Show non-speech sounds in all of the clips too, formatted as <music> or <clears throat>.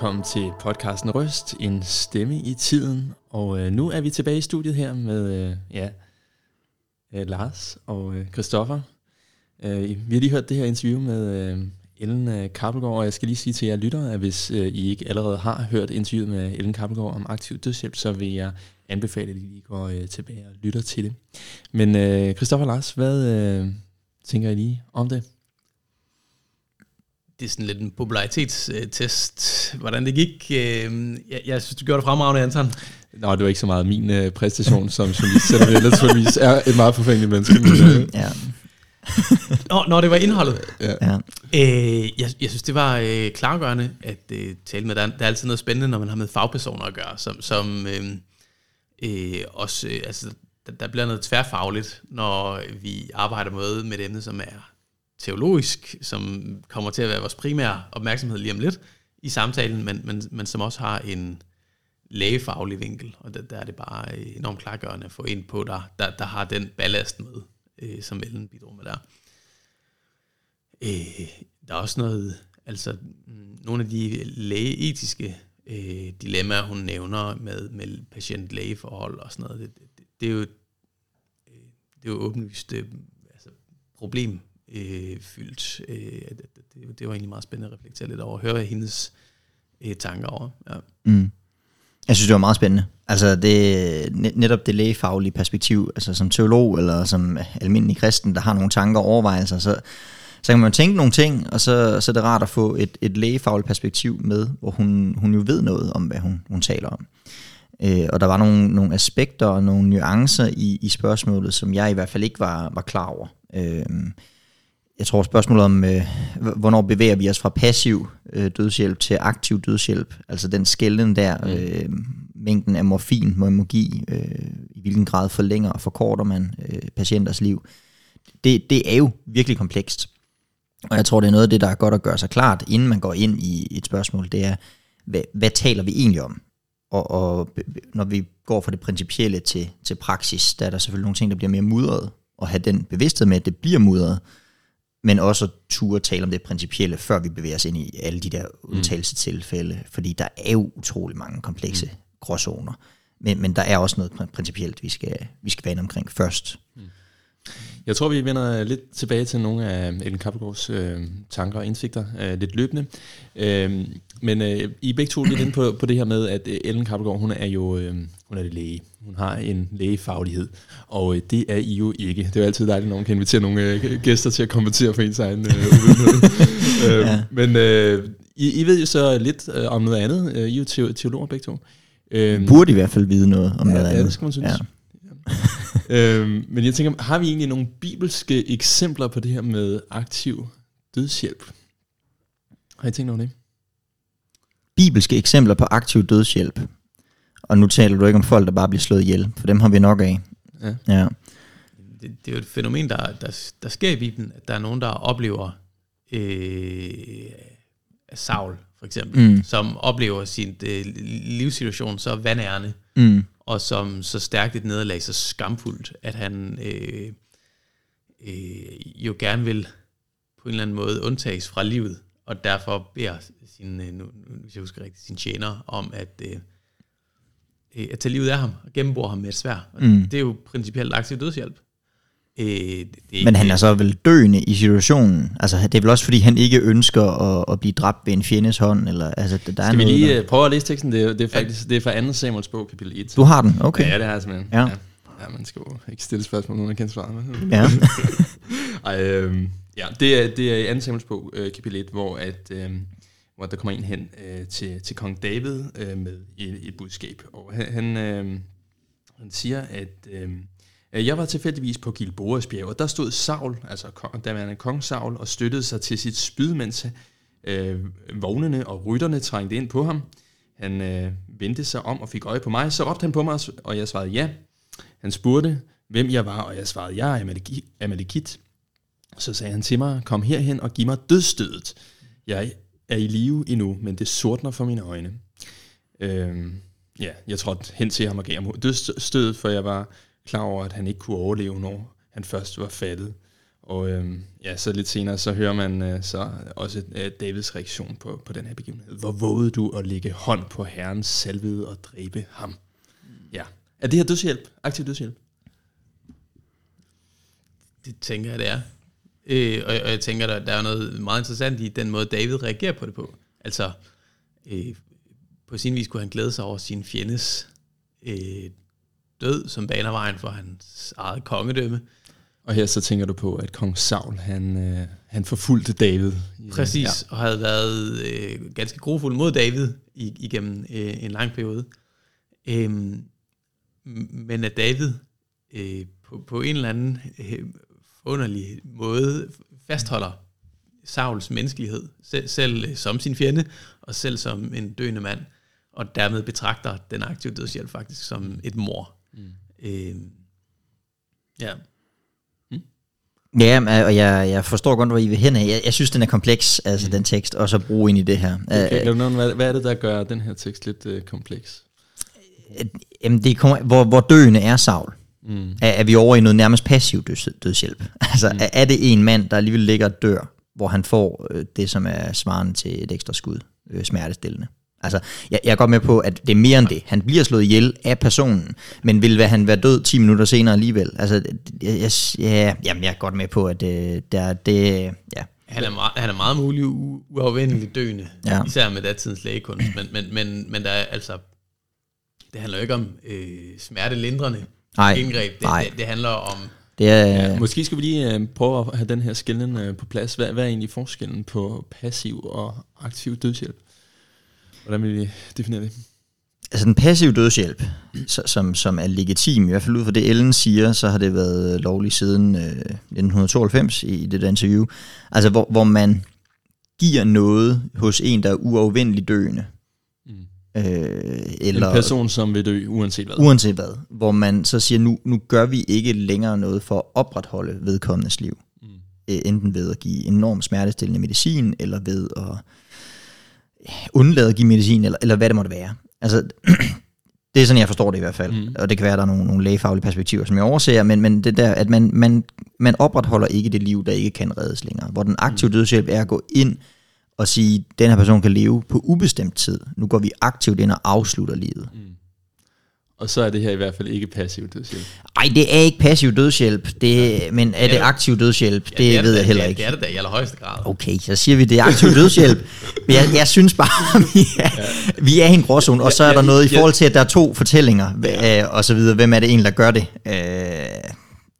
Velkommen til podcasten Røst, en stemme i tiden. Og øh, nu er vi tilbage i studiet her med øh, ja, øh, Lars og øh, Christoffer. Øh, vi har lige hørt det her interview med øh, Ellen øh, Kappelgaard, og jeg skal lige sige til jer lyttere, at hvis øh, I ikke allerede har hørt interviewet med Ellen Kappelgaard om aktiv dødshjælp, så vil jeg anbefale, at I lige går øh, tilbage og lytter til det. Men øh, Christoffer og Lars, hvad øh, tænker I lige om det? Det er sådan lidt en popularitetstest, hvordan det gik. Øh, jeg, jeg synes, du gjorde det fremragende, Anton. Nå, det var ikke så meget min øh, præstation som journalist, selvom jeg naturligvis er et meget forfængeligt menneske. Men, øh. ja. nå, nå, det var indholdet. Ja. ja. Øh, jeg, jeg synes, det var øh, klargørende at øh, tale med. Der, der er altid noget spændende, når man har med fagpersoner at gøre, som, som øh, øh, også, øh, altså, der, der bliver noget tværfagligt, når vi arbejder med, med et emne, som er teologisk, som kommer til at være vores primære opmærksomhed lige om lidt i samtalen, men, men, men som også har en lægefaglig vinkel, og der, der er det bare enormt klargørende at få ind på, der, der, der har den ballast med, øh, som Ellen bidrog med der. Øh, der er også noget, altså mm, nogle af de lægeetiske øh, dilemmaer, hun nævner med, med patient-lægeforhold og sådan noget, det, det, det er jo øh, det er jo åbenlyst øh, altså problem øh, fyldt. Øh, det, det, det var egentlig meget spændende at reflektere lidt over, høre hendes øh, tanker over. Ja. Mm. Jeg synes, det var meget spændende. Altså det, netop det lægefaglige perspektiv, altså som teolog eller som almindelig kristen, der har nogle tanker og overvejelser, så, så kan man tænke nogle ting, og så, så er det rart at få et, et lægefagligt perspektiv med, hvor hun, hun jo ved noget om, hvad hun, hun taler om. Øh, og der var nogle, nogle aspekter og nogle nuancer i, i spørgsmålet, som jeg i hvert fald ikke var, var klar over. Øh, jeg tror spørgsmålet om, øh, hvornår bevæger vi os fra passiv øh, dødshjælp til aktiv dødshjælp, altså den skælden der, mm. øh, mængden af morfin må man give, øh, i hvilken grad forlænger og forkorter man øh, patienters liv, det, det er jo virkelig komplekst. Og jeg tror, det er noget af det, der er godt at gøre sig klart, inden man går ind i et spørgsmål, det er, hvad, hvad taler vi egentlig om? Og, og når vi går fra det principielle til, til praksis, der er der selvfølgelig nogle ting, der bliver mere mudret, og have den bevidsthed med, at det bliver mudret, men også at turde tale om det principielle, før vi bevæger os ind i alle de der mm. udtalelsestilfælde, mm. fordi der er jo utrolig mange komplekse mm. gråzoner. Men, men der er også noget principielt, vi skal, vi skal vende omkring først. Mm. Jeg tror, vi vender lidt tilbage til nogle af Ellen Kappelgaards øh, tanker og indsigter øh, lidt løbende. Øh, men øh, I er begge to lidt inde på, på det her med, at øh, Ellen Kappelgaard, hun er jo øh, hun er læge. Hun har en lægefaglighed, og øh, det er I jo ikke. Det er jo altid dejligt, når man kan invitere nogle øh, gæster til at kommentere for ens egen øh, <laughs> øh, ja. Men øh, I, I ved jo så lidt øh, om noget andet. Øh, I er jo teologer begge to. Øh, Burde i hvert fald vide noget om ja, noget andet. Ja, det skal man synes. Ja. <laughs> øhm, men jeg tænker, har vi egentlig nogle bibelske eksempler på det her med aktiv dødshjælp? Har I tænkt over det? Bibelske eksempler på aktiv dødshjælp. Og nu taler du ikke om folk, der bare bliver slået ihjel, for dem har vi nok af. Ja. ja. Det, det er jo et fænomen, der, der, der sker i Bibelen, at der er nogen, der oplever øh, Saul, for eksempel, mm. som oplever sin øh, livssituation så vandærende, mm og som så stærkt et nederlag, så skamfuldt, at han øh, øh, jo gerne vil på en eller anden måde undtages fra livet, og derfor beder sin, øh, nu, hvis jeg husker rigtigt, sin tjener om at, øh, øh, at tage livet af ham og gennembore ham med et svær. Mm. Det er jo principielt aktiv dødshjælp. Øh, det, Men han er så vel døende i situationen. Altså, det er vel også, fordi han ikke ønsker at, at blive dræbt ved en fjendes hånd. Eller, altså, der Skal er vi lige der... Øh, prøve at læse teksten? Det er, det er faktisk det er fra 2. Samuels bog, kapitel 1. Du har den? Okay. Ja, det har jeg simpelthen. Ja. ja. Ja, man skal jo ikke stille spørgsmål, nogen har kendt svaret. Ja. <laughs> <laughs> Ej, øh, ja, det er, det er i 2. Samuels bog, øh, kapitel 1, hvor, at, øh, hvor der kommer en hen øh, til, til kong David øh, med et, et budskab. Og han, han, øh, han siger, at... Øh, Øh, jeg var tilfældigvis på Gilboas bjerg, og der stod Saul, altså der var en kong Saul, og støttede sig til sit spyd, mens øh, vognene og rytterne trængte ind på ham. Han øh, vendte sig om og fik øje på mig, så råbte han på mig, og jeg svarede ja. Han spurgte, hvem jeg var, og jeg svarede, jeg er Amalekit. Så sagde han til mig, kom herhen og giv mig dødstødet. Jeg er i live endnu, men det sortner for mine øjne. Øhm, ja, jeg trådte hen til ham og gav ham dødstødet, for jeg var klar over, at han ikke kunne overleve, når han først var faldet. Og øh, ja, så lidt senere, så hører man øh, så også øh, Davids reaktion på, på den her begivenhed. Hvor vågede du at lægge hånd på herrens salvede og dræbe ham? Ja. Er det her dødshjælp? Aktiv dødshjælp? Det tænker jeg, det er. Øh, og, og jeg tænker, der, der er noget meget interessant i den måde, David reagerer på det på. Altså, øh, på sin vis kunne han glæde sig over sin fjendes øh, død, som baner vejen for hans eget kongedømme. Og her så tænker du på, at kong Saul, han, øh, han forfulgte David. Præcis, ja. og havde været øh, ganske grofuld mod David i, igennem øh, en lang periode. Øhm, men at David øh, på, på en eller anden øh, underlig måde fastholder Sauls menneskelighed, selv, selv øh, som sin fjende, og selv som en døende mand, og dermed betragter den aktive dødshjælp faktisk som et mor. Mm. Øh, ja. Mm. Ja, og jeg, jeg forstår godt, hvor I vil hen af. Jeg, jeg synes, den er kompleks, altså mm. den tekst, og så bruge ind i det her. Okay, uh, hvad, hvad er det, der gør den her tekst lidt uh, kompleks? Jamen, det kommer, hvor, hvor døende er Saul. Mm. Er, er vi over i noget nærmest passiv døds, dødshjælp? Altså, mm. er, er det en mand, der alligevel ligger og dør, hvor han får øh, det, som er svarende til et ekstra skud, øh, smertestillende? Altså, jeg, jeg er godt med på, at det er mere end det. Han bliver slået ihjel af personen, men vil han være død 10 minutter senere alligevel? Altså, jeg, jeg, ja, jamen, jeg er godt med på, at det, der, det ja. Han er, meget, han er meget mulig uafvendelig døende, ja. især med datidens lægekunst, men, men, men, men der er altså, det handler jo ikke om øh, smertelindrende nej, indgreb. Det, nej. Det, det handler om... Det er, ja, måske skal vi lige øh, prøve at have den her skillen øh, på plads. Hvad, hvad er egentlig forskellen på passiv og aktiv dødshjælp? Hvordan vil vi definere det? Altså den passive dødshjælp, som, som er legitim, i hvert fald ud fra det Ellen siger, så har det været lovligt siden øh, 1992 i, i det der interview. Altså hvor, hvor man giver noget hos en, der er uafvendelig døende, Øh, eller, en person, som vil dø, uanset hvad. Uanset hvad. Hvor man så siger, nu, nu gør vi ikke længere noget for at opretholde vedkommendes liv. Mm. Øh, enten ved at give enorm smertestillende medicin, eller ved at undlade at give medicin, eller, eller hvad det måtte være. Altså, <clears throat> det er sådan, jeg forstår det i hvert fald. Mm. Og det kan være, at der er nogle, nogle lægefaglige perspektiver, som jeg overser, men, men det der, at man, man, man opretholder ikke det liv, der ikke kan reddes længere. Hvor den aktive mm. dødshjælp er at gå ind og sige, den her person kan leve på ubestemt tid. Nu går vi aktivt ind og afslutter livet. Mm. Og så er det her i hvert fald ikke passiv dødshjælp. Nej, det er ikke passiv dødshjælp, det, ja. men er det aktiv dødshjælp? Ja, det, det ved jeg heller ikke. Det er det da i allerhøjeste grad. Okay, så siger vi, det er aktiv dødshjælp. <laughs> men jeg, jeg synes bare, <laughs> vi er, ja. vi er i en gråzone, og så er der noget i forhold til, at der er to fortællinger, ja. øh, og så videre. Hvem er det egentlig, der gør det? Øh,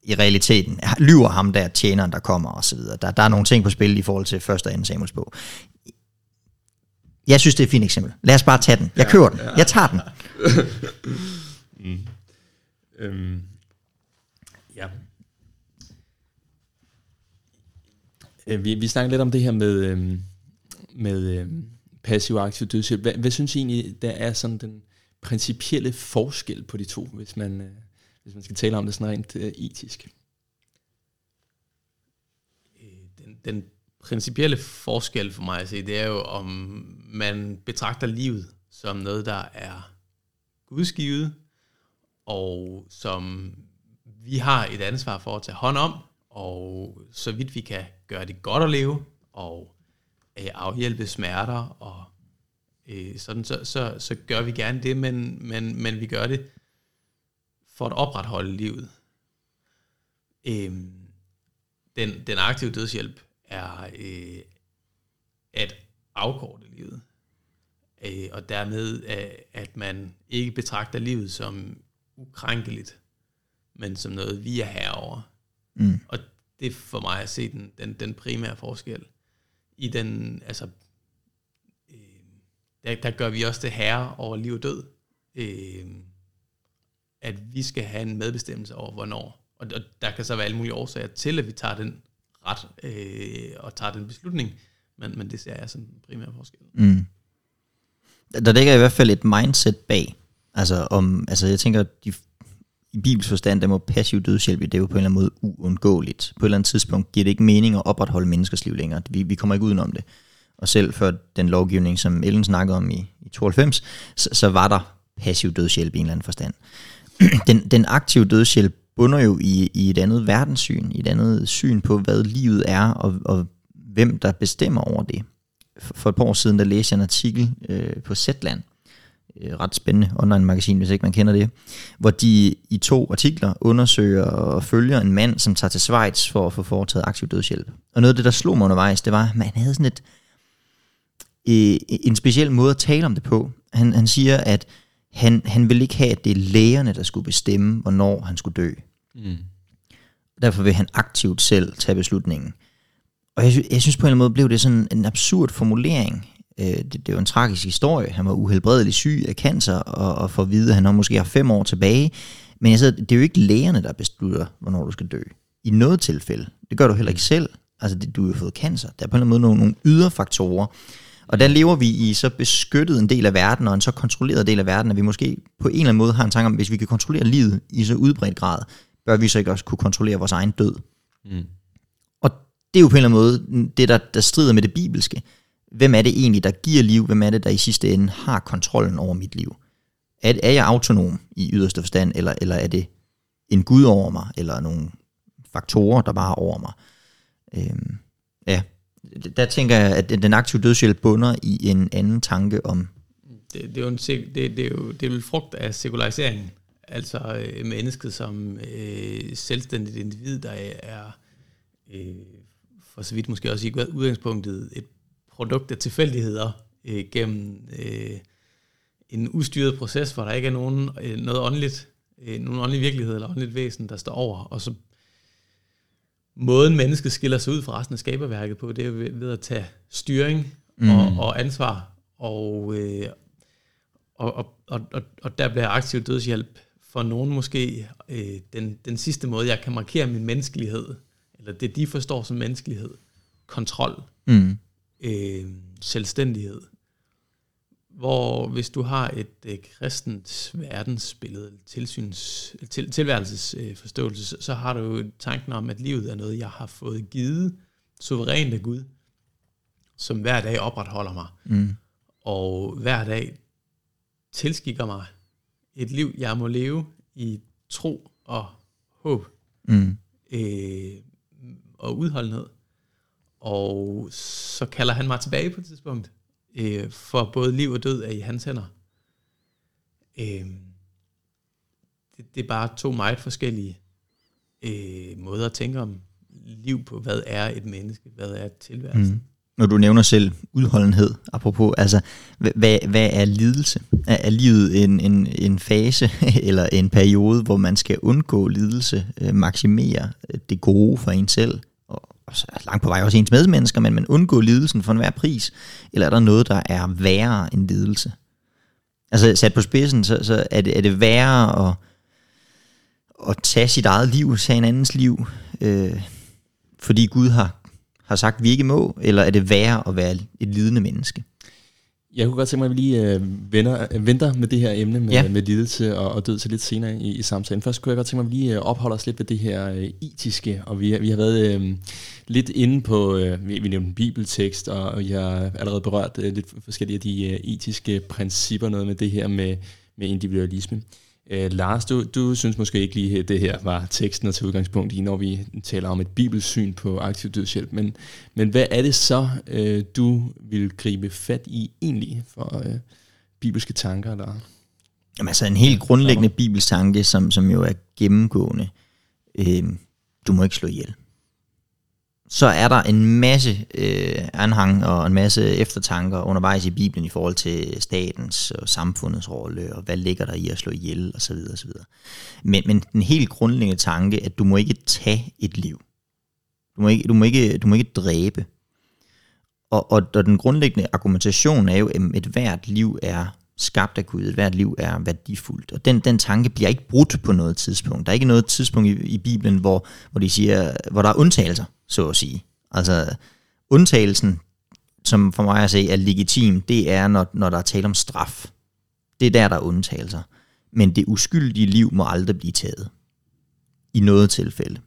i realiteten. Lyver ham der tjeneren, der kommer og så videre. Der, der er nogle ting på spil i forhold til første og anden Samuels bog. Jeg synes, det er et fint eksempel. Lad os bare tage den. Jeg kører den. Jeg tager den. <laughs> mm. øhm. Ja. Øh, vi, vi snakker lidt om det her med, øhm, med øhm, passiv og aktiv dødshjælp. Hvad, hvad synes I egentlig, der er sådan den principielle forskel på de to, hvis man, øh, hvis man skal tale om det sådan rent øh, etisk? Øh, den, den principielle forskel for mig at se, det er jo, om man betragter livet som noget, der er gudsgivet, og som vi har et ansvar for at tage hånd om, og så vidt vi kan gøre det godt at leve, og øh, afhjælpe smerter, og øh, sådan, så, så, så gør vi gerne det, men, men, men vi gør det for at opretholde livet. Øh, den, den aktive dødshjælp er øh, at afkorte livet. Øh, og dermed, øh, at man ikke betragter livet som ukrænkeligt, men som noget, vi er herover. Mm. Og det er for mig at se den, den, den primære forskel. I den, altså, øh, der, der gør vi også det herre over liv og død. Øh, at vi skal have en medbestemmelse over, hvornår. Og, og der kan så være alle mulige årsager til, at vi tager den ret øh, og tager den beslutning, men, men det ser jeg som primær forskel. Mm. Der ligger i hvert fald et mindset bag. Altså, om, altså jeg tænker, de, i Bibels forstand, der må passiv dødshjælp, det er jo på en eller anden måde uundgåeligt. På et eller andet tidspunkt giver det ikke mening at opretholde menneskers liv længere. Vi, vi kommer ikke udenom det. Og selv før den lovgivning, som Ellen snakkede om i, i 92, så, så var der passiv dødshjælp i en eller anden forstand. <clears throat> den, den aktive dødshjælp bunder jo i, i et andet verdenssyn, i et andet syn på, hvad livet er, og, og hvem der bestemmer over det. For, for et par år siden, der læste jeg en artikel øh, på Zetland, ret spændende online-magasin, hvis ikke man kender det, hvor de i to artikler undersøger og følger en mand, som tager til Schweiz for at få foretaget aktiv dødshjælp. Og noget af det, der slog mig undervejs, det var, at man havde sådan et, øh, en speciel måde at tale om det på. Han, han siger, at han, han ville ikke have, at det er lægerne, der skulle bestemme, hvornår han skulle dø. Mm. Derfor vil han aktivt selv tage beslutningen. Og jeg, jeg synes på en eller anden måde blev det sådan en absurd formulering. Øh, det, det er jo en tragisk historie. Han var uhelbredelig syg af cancer, og, og for at vide, at han måske har fem år tilbage. Men jeg siger, det er jo ikke lægerne, der beslutter, hvornår du skal dø. I noget tilfælde. Det gør du heller ikke selv. Altså, det, du har fået cancer. Der er på en eller anden måde nogle, nogle ydre faktorer. Og der lever vi i så beskyttet en del af verden, og en så kontrolleret del af verden, at vi måske på en eller anden måde har en tanke om, hvis vi kan kontrollere livet i så udbredt grad, bør vi så ikke også kunne kontrollere vores egen død. Mm. Og det er jo på en eller anden måde det, der, der strider med det bibelske. Hvem er det egentlig, der giver liv? Hvem er det, der i sidste ende har kontrollen over mit liv? Er, er jeg autonom i yderste forstand, eller, eller er det en Gud over mig, eller nogle faktorer, der bare er over mig? Øhm, ja, der tænker jeg, at den aktive dødshjælp bunder i en anden tanke om... Det, det, er, jo en, det, det er jo det er jo frugt af sekulariseringen. Altså øh, mennesket som øh, selvstændigt individ, der er øh, for så vidt måske også i udgangspunktet et produkt af tilfældigheder øh, gennem øh, en ustyret proces, hvor der ikke er nogen, øh, noget åndeligt, øh, nogen åndelig virkelighed eller åndeligt væsen, der står over, og så måden mennesket skiller sig ud fra resten af skaberværket på, det er ved, ved at tage styring mm. og, og ansvar, og, øh, og, og, og, og, og der bliver aktiv dødshjælp for nogen måske øh, den, den sidste måde, jeg kan markere min menneskelighed, eller det de forstår som menneskelighed, kontrol, mm. Øh, selvstændighed. Hvor hvis du har et øh, kristent verdensbillede, tilsyns, til, tilværelsesforståelse, øh, så har du tanken om, at livet er noget, jeg har fået givet suverænt af Gud, som hver dag opretholder mig. Mm. Og hver dag tilskikker mig et liv, jeg må leve i tro og håb mm. øh, og udholdenhed. Og så kalder han mig tilbage på et tidspunkt, øh, for både liv og død er i hans hænder. Øh, det, det er bare to meget forskellige øh, måder at tænke om liv på. Hvad er et menneske? Hvad er tilværelsen? Mm. Når du nævner selv udholdenhed, apropos, altså, hvad, hvad er lidelse? Er, er livet en, en, en fase <laughs> eller en periode, hvor man skal undgå lidelse, øh, maksimere det gode for en selv? Altså, langt på vej også ens medmennesker, men man undgår lidelsen for enhver pris? Eller er der noget, der er værre end lidelse? Altså sat på spidsen, så, så er, det, er det værre at, at tage sit eget liv, tage en andens liv, øh, fordi Gud har, har sagt, at vi ikke må, eller er det værre at være et lidende menneske? Jeg kunne godt tænke mig, at vi lige øh, vender, øh, venter med det her emne med, ja. med lidelse og, og død til lidt senere i, i samtalen. Først kunne jeg godt tænke mig, at vi lige øh, opholder os lidt ved det her øh, etiske, og vi, vi har været øh, lidt inde på, øh, vi, vi nævnte en bibeltekst, og, og jeg har allerede berørt øh, lidt forskellige af de øh, etiske principper, noget med det her med, med individualisme. Øh, Lars, du, du synes måske ikke lige, at det her var teksten at tage udgangspunkt i, når vi taler om et bibelsyn på aktiv dødshjælp. Men, men hvad er det så, øh, du vil gribe fat i egentlig for øh, bibelske tanker? Der? Jamen altså en helt grundlæggende bibelstanke, som, som jo er gennemgående. Øh, du må ikke slå ihjel så er der en masse øh, anhang og en masse eftertanker undervejs i Bibelen i forhold til statens og samfundets rolle, og hvad ligger der i at slå ihjel, osv. osv. Men, men den helt grundlæggende tanke, at du må ikke tage et liv. Du må ikke, du må ikke, du må ikke dræbe. Og, og, og den grundlæggende argumentation er jo, at et hvert liv er skabt af Gud, et hvert liv er værdifuldt. Og den, den tanke bliver ikke brudt på noget tidspunkt. Der er ikke noget tidspunkt i, i Bibelen, hvor, hvor, de siger, hvor der er undtagelser så at sige. Altså, undtagelsen, som for mig at se er legitim, det er, når, når der er tale om straf. Det er der, der er undtagelser. Men det uskyldige liv må aldrig blive taget. I noget tilfælde.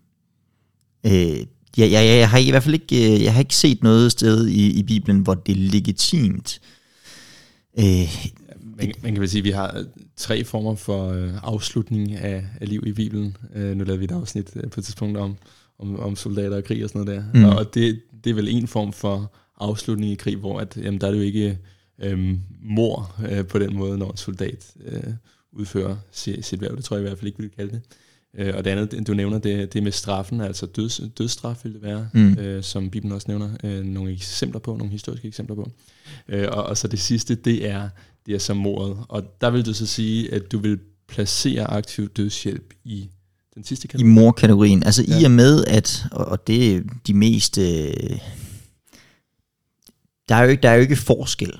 Øh, jeg, jeg, jeg, har i hvert fald ikke, øh, jeg har ikke set noget sted i, i Bibelen, hvor det er legitimt. Øh, man, man kan vel sige, at vi har tre former for øh, afslutning af, af liv i Bibelen. Øh, nu lavede vi et afsnit øh, på et tidspunkt om, om, om soldater og krig og sådan noget der. Mm. Og det, det er vel en form for afslutning i krig, hvor at, jamen, der er det jo ikke øh, mor øh, på den måde, når en soldat øh, udfører sit, sit værv. Det tror jeg i hvert fald ikke, vi vil kalde det. Øh, og det andet, du nævner, det, det med straffen, altså døds, dødsstraf vil det være, mm. øh, som Bibelen også nævner øh, nogle eksempler på, nogle historiske eksempler på. Øh, og, og så det sidste, det er, det er som mordet. Og der vil du så sige, at du vil placere aktiv dødshjælp i den sidste kategori? I morkategorien. Altså ja. i og med, at, og det er de mest... Øh, der, er jo ikke, der er jo ikke forskel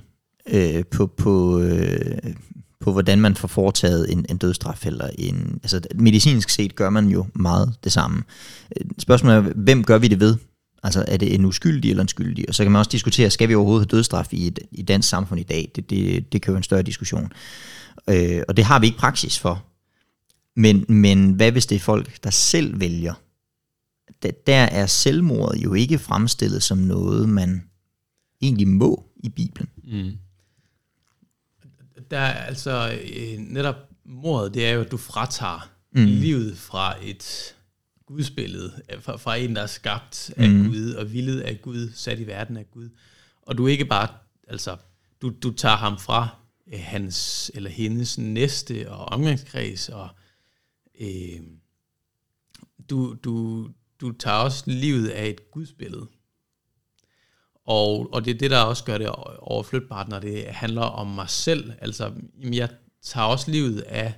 øh, på, på, øh, på, hvordan man får foretaget en, en dødstraf. Eller en, altså, medicinsk set gør man jo meget det samme. Spørgsmålet er, hvem gør vi det ved? Altså er det en uskyldig eller en skyldig? Og så kan man også diskutere, skal vi overhovedet have dødstraf i et i dansk samfund i dag? Det, det, det kan jo en større diskussion. Øh, og det har vi ikke praksis for. Men, men hvad hvis det er folk, der selv vælger? Der, der er selvmordet jo ikke fremstillet som noget, man egentlig må i Bibelen. Mm der er altså øh, netop mordet, det er jo, at du fratager mm. livet fra et gudsbillede, fra, fra en, der er skabt af mm. Gud og villet af Gud, sat i verden af Gud. Og du ikke bare, altså, du, du tager ham fra øh, hans eller hendes næste og omgangskreds, og øh, du, du, du tager også livet af et gudsbillede. Og, og det er det, der også gør det overflytbart, når det handler om mig selv. Altså, jamen, jeg tager også livet af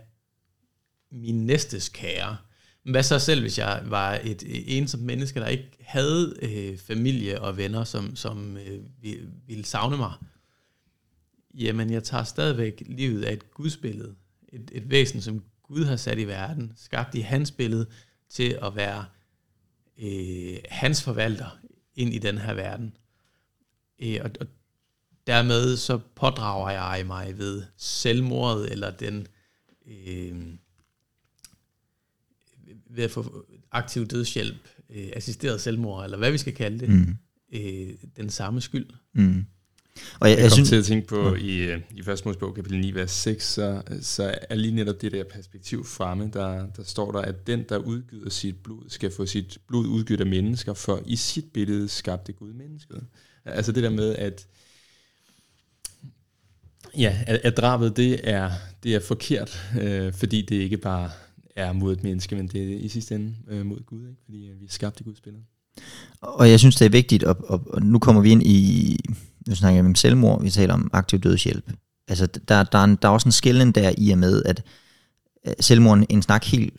min næstes kære. Men hvad så selv, hvis jeg var et ensomt menneske, der ikke havde øh, familie og venner, som, som øh, ville savne mig? Jamen, jeg tager stadigvæk livet af et gudsbillede. Et, et væsen, som Gud har sat i verden, skabt i hans billede, til at være øh, hans forvalter ind i den her verden. Øh, og, og dermed så pådrager jeg mig ved selvmordet, eller den øh, ved at få aktiv dødshjælp, øh, assisteret selvmord, eller hvad vi skal kalde det, mm. øh, den samme skyld. Mm. Og jeg, jeg, jeg kom synes, til at tænke på, ja. i, øh, i 1. Mosebog kapitel 9, vers 6, så, så er lige netop det der perspektiv fremme, der, der står der, at den, der udgyder sit blod, skal få sit blod udgivet af mennesker, for i sit billede skabte Gud mennesket. Altså det der med, at ja, at, at drabet det er, det er forkert, øh, fordi det ikke bare er mod et menneske, men det er i sidste ende øh, mod Gud, ikke? fordi øh, vi er skabt i Guds billede. Og jeg synes, det er vigtigt, og, og, og nu kommer vi ind i, nu snakker jeg om selvmord, vi taler om aktiv dødshjælp. Altså, der, der, er, en, der er også en skælden der i og med, at øh, selvmord er en snak helt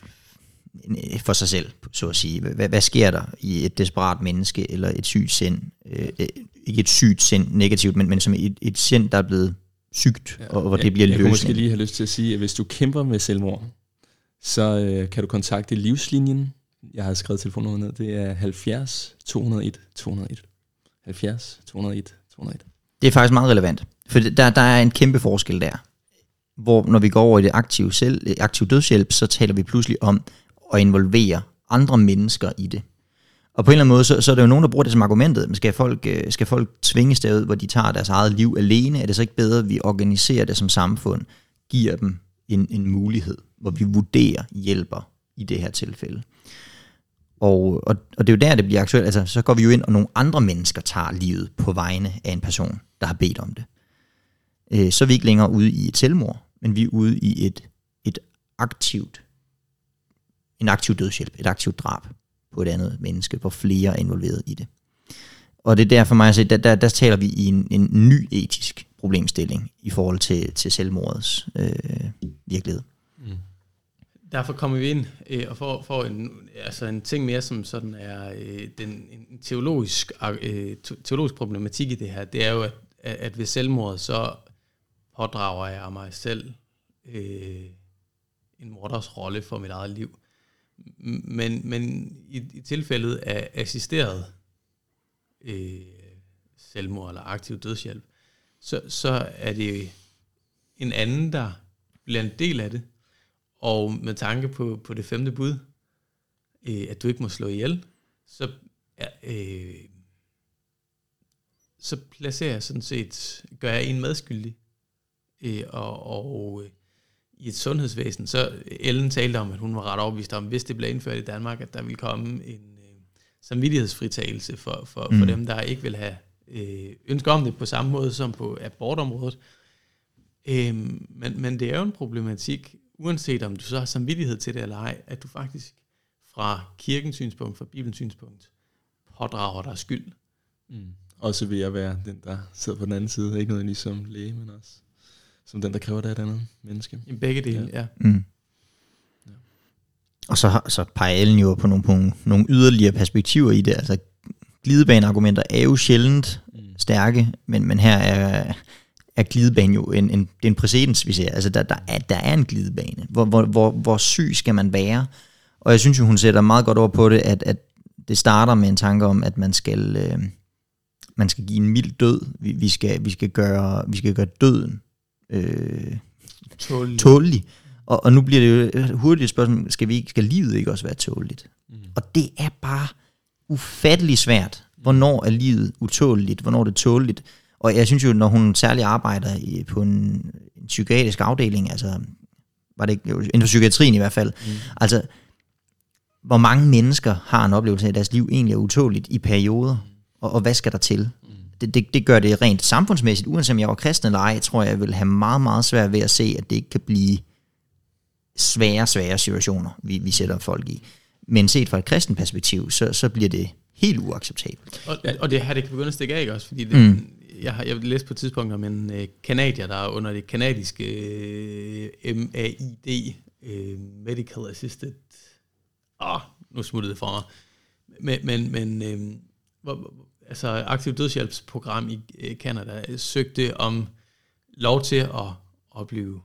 Øh, for sig selv, så at sige. Hvad, hvad sker der i et desperat menneske, eller et sygt sind? Øh, øh, ikke et sygt sind negativt, men, men som et, et sind, der er blevet sygt, ja, og hvor det bliver løst. Jeg kunne måske lige have lyst til at sige, at hvis du kæmper med selvmord, så øh, kan du kontakte Livslinjen. Jeg har skrevet telefonnummeret ned. Det er 70 201 201. 70 201 201. Det er faktisk meget relevant, for der, der er en kæmpe forskel der. Hvor når vi går over i det aktive, selv, øh, aktive dødshjælp, så taler vi pludselig om at involvere andre mennesker i det. Og på en eller anden måde, så, så er der jo nogen, der bruger det som argumentet. Men skal folk, øh, skal folk tvinges derud, hvor de tager deres eget liv alene? Er det så ikke bedre, at vi organiserer det som samfund, giver dem en, en mulighed, hvor vi vurderer hjælper i det her tilfælde? Og, og, og det er jo der, det bliver aktuelt. Altså, så går vi jo ind, og nogle andre mennesker tager livet på vegne af en person, der har bedt om det. Øh, så er vi ikke længere ude i et selvmord, men vi er ude i et, et aktivt en aktiv dødshjælp, et aktivt drab på et andet menneske, hvor flere er involveret i det. Og det er derfor mig at se, der, der, der taler vi i en, en ny etisk problemstilling i forhold til, til selvmordets øh, virkelighed. Mm. Derfor kommer vi ind øh, og får, får en, altså en ting mere, som sådan er øh, den, en teologisk, øh, teologisk problematik i det her. Det er jo, at, at ved selvmord, så pådrager jeg mig selv øh, en morders rolle for mit eget liv. Men, men i, i tilfældet af assisteret øh, selvmord eller aktiv dødshjælp, så, så er det en anden, der bliver en del af det. Og med tanke på, på det femte bud, øh, at du ikke må slå ihjel, så, øh, så placerer jeg sådan set, gør jeg en medskyldig Øh, og og øh, i et sundhedsvæsen, så Ellen talte om, at hun var ret overbevist om, hvis det blev indført i Danmark, at der ville komme en øh, samvittighedsfritagelse for, for, mm. for dem, der ikke vil have øh, ønsker om det på samme måde som på abortområdet. Øh, men, men det er jo en problematik, uanset om du så har samvittighed til det eller ej, at du faktisk fra kirkens synspunkt, fra Bibelens synspunkt, pådrager dig skyld. Mm. Også ved at være den, der sidder på den anden side. Ikke noget som læge, men også som den, der kræver det af et andet menneske. I begge dele, ja. ja. Mm. ja. Og så, så peger Ellen jo på nogle, på nogle yderligere perspektiver i det. Altså, glidebaneargumenter er jo sjældent mm. stærke, men, men her er, er glidebane jo en, en, det er en præcedens, vi ser. Altså, der, der, er, der er en glidebane. Hvor, hvor, hvor, hvor syg skal man være? Og jeg synes jo, hun sætter meget godt over på det, at, at det starter med en tanke om, at man skal, øh, man skal give en mild død. Vi, vi, skal, vi, skal, gøre, vi skal gøre døden øh, tålig. tålig. Og, og nu bliver det jo hurtigt et spørgsmål, skal, vi ikke, skal livet ikke også være tåligt? Mm. Og det er bare ufattelig svært. Hvornår er livet utåligt? Hvornår er det tåligt? Og jeg synes jo, når hun særligt arbejder i, på en, en psykiatrisk afdeling, altså var det ikke, inden for psykiatrien i hvert fald, mm. altså hvor mange mennesker har en oplevelse af, at deres liv egentlig er utåligt i perioder, og, og hvad skal der til? Mm. Det, det, det gør det rent samfundsmæssigt, uanset om jeg var kristen eller ej, tror jeg, jeg vil have meget, meget svært ved at se, at det ikke kan blive svære, svære situationer, vi, vi sætter folk i. Men set fra et kristen perspektiv, så, så bliver det helt uacceptabelt. Og, og det her, det kan begynde at stikke af, ikke også? Fordi det, mm. Jeg, har, jeg læst på et tidspunkt om en øh, kanadier, der er under det kanadiske øh, MAID, øh, Medical Assisted oh, nu smuttede det for mig. Men, men, men øh, hvor, altså Aktiv Dødshjælpsprogram i øh, Canada søgte om lov til at, at blive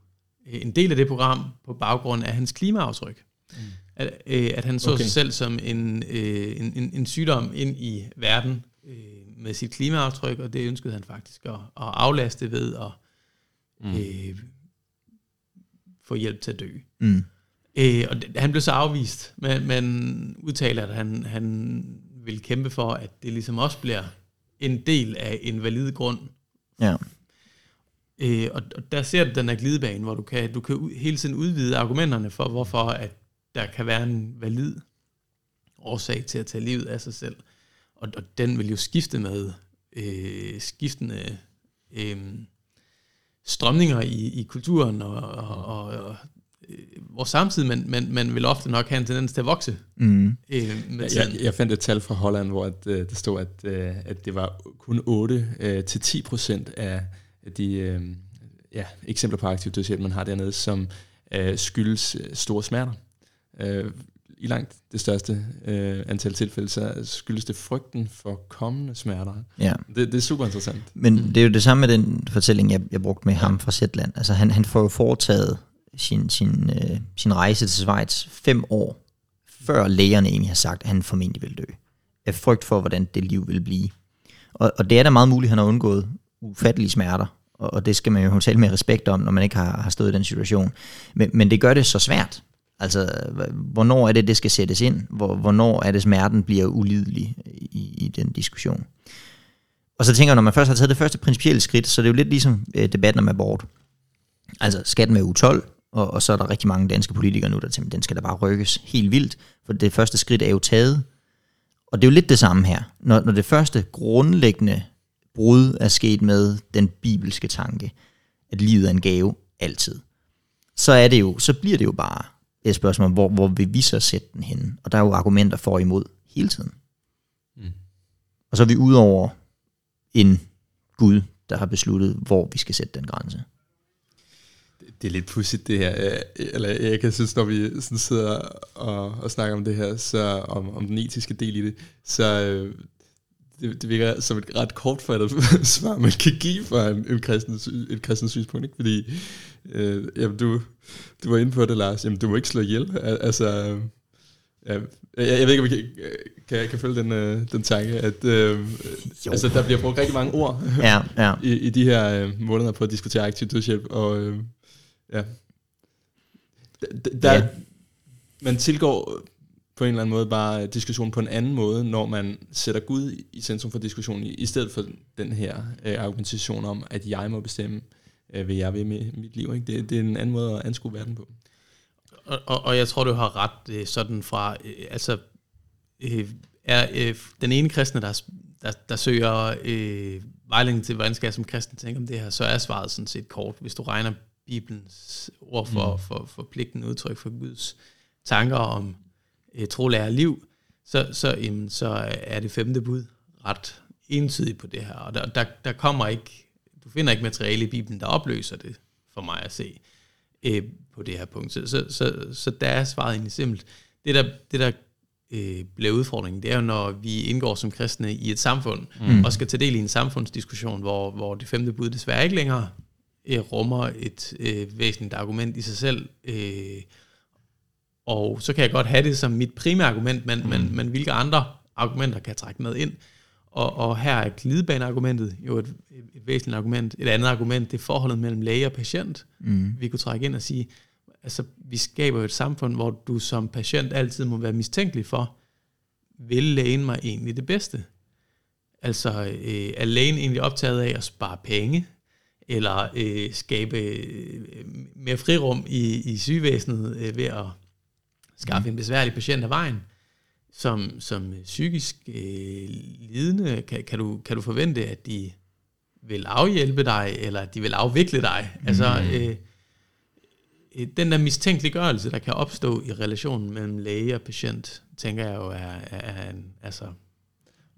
en del af det program på baggrund af hans klimaaftryk. Mm. At, øh, at han så okay. sig selv som en, øh, en, en, en sygdom ind i verden øh, med sit klimaaftryk, og det ønskede han faktisk at, at aflaste ved at mm. øh, få hjælp til at dø. Mm. Øh, og det, han blev så afvist, men, men udtaler, at han, han vil kæmpe for, at det ligesom også bliver en del af en valid grund. Ja. Øh, og, og der ser du den her glidebane, hvor du kan, du kan hele tiden udvide argumenterne for, hvorfor at der kan være en valid årsag til at tage livet af sig selv. Og, og den vil jo skifte med øh, skiftende øh, strømninger i, i kulturen og, og, og, og øh, hvor samtidig man, man, man vil ofte nok have en tendens til at vokse. Mm. Øh, med jeg, jeg fandt et tal fra Holland, hvor at, øh, det stod, at, øh, at det var kun 8 øh, til 10 procent af de øh, ja, eksempler på aktiv dødshjælp, man har dernede, som øh, skyldes øh, store smerter. Øh, I langt det største øh, antal tilfælde, så skyldes det frygten for kommende smerter. Ja. Det, det er super interessant. Men det er jo det samme med den fortælling, jeg, jeg brugte med ham fra Zetland. Altså han, han får jo foretaget sin, sin, øh, sin rejse til Schweiz fem år, før lægerne egentlig har sagt, at han formentlig vil dø. Af frygt for, hvordan det liv vil blive. Og, og det er da meget muligt, at han har undgået ufattelige smerter, og, og det skal man jo tale med respekt om, når man ikke har, har stået i den situation. Men, men det gør det så svært. Altså, hvornår er det, det skal sættes ind? Hvor, hvornår er det, smerten bliver ulidelig i, i den diskussion? Og så tænker jeg, når man først har taget det første principielle skridt, så det er jo lidt ligesom øh, debatten om abort. Altså, skatten med U12? og, og så er der rigtig mange danske politikere nu, der tænker, den skal da bare rykkes helt vildt, for det første skridt er jo taget. Og det er jo lidt det samme her. Når, når det første grundlæggende brud er sket med den bibelske tanke, at livet er en gave altid, så er det jo, så bliver det jo bare et spørgsmål, hvor, hvor vil vi så sætte den hen? Og der er jo argumenter for og imod hele tiden. Mm. Og så er vi ude over en Gud, der har besluttet, hvor vi skal sætte den grænse det er lidt pudsigt det her, øh, eller jeg kan synes, når vi sådan sidder og, og snakker om det her, så om, om den etiske del i det, så øh, det, det virker som et ret kortfattet <laughs> svar, man kan give for en, en kristen, et kristen synspunkt, ikke? fordi øh, jamen, du, du var inde på det, Lars, jamen, du må ikke slå ihjel, altså... Ja, jeg, jeg ved ikke, om vi kan, kan, kan følge den, øh, den tanke, at øh, altså, der bliver brugt rigtig mange ord ja, ja. <laughs> i, i de her øh, måneder på at diskutere aktiv dødshjælp, og øh, Ja. Der, ja. Man tilgår på en eller anden måde bare diskussionen på en anden måde, når man sætter Gud i centrum for diskussionen, i stedet for den her øh, argumentation om, at jeg må bestemme, øh, vil jeg ved med mit liv. Ikke? Det, det er en anden måde at anskue verden på. Og, og, og jeg tror, du har ret øh, sådan fra, øh, altså, øh, er øh, den ene kristne, der, der, der søger øh, vejledning til, hvordan skal jeg som kristen tænke om det her, så er svaret sådan set kort. Hvis du regner Bibelens ord for, mm. for, for pligten udtryk for Guds tanker om øh, trolærer liv, så, så, jamen, så er det femte bud ret entydigt på det her. Og der, der, der kommer ikke, du finder ikke materiale i Bibelen, der opløser det, for mig at se, øh, på det her punkt. Så, så, så, så der er svaret egentlig simpelt. Det der, det der øh, bliver udfordringen, det er jo, når vi indgår som kristne i et samfund, mm. og skal tage del i en samfundsdiskussion, hvor, hvor det femte bud desværre ikke længere øh, rummer et øh, væsentligt argument i sig selv. Øh, og så kan jeg godt have det som mit primære argument, men, mm. men, men hvilke andre argumenter kan jeg trække med ind? Og, og her er glidebaneargumentet jo et, et, et væsentligt argument. Et andet argument, det er forholdet mellem læge og patient. Mm. Vi kunne trække ind og sige, altså vi skaber jo et samfund, hvor du som patient altid må være mistænkelig for, vil lægen mig egentlig det bedste? Altså øh, er lægen egentlig optaget af at spare penge, eller øh, skabe øh, mere frirum i, i sygevæsenet øh, ved at skaffe mm. en besværlig patient af vejen? Som, som psykisk øh, lidende, kan, kan, du, kan du forvente, at de vil afhjælpe dig, eller at de vil afvikle dig? Mm. Altså, øh, den der mistænkeliggørelse, der kan opstå i relationen mellem læge og patient, tænker jeg jo er, er en, altså,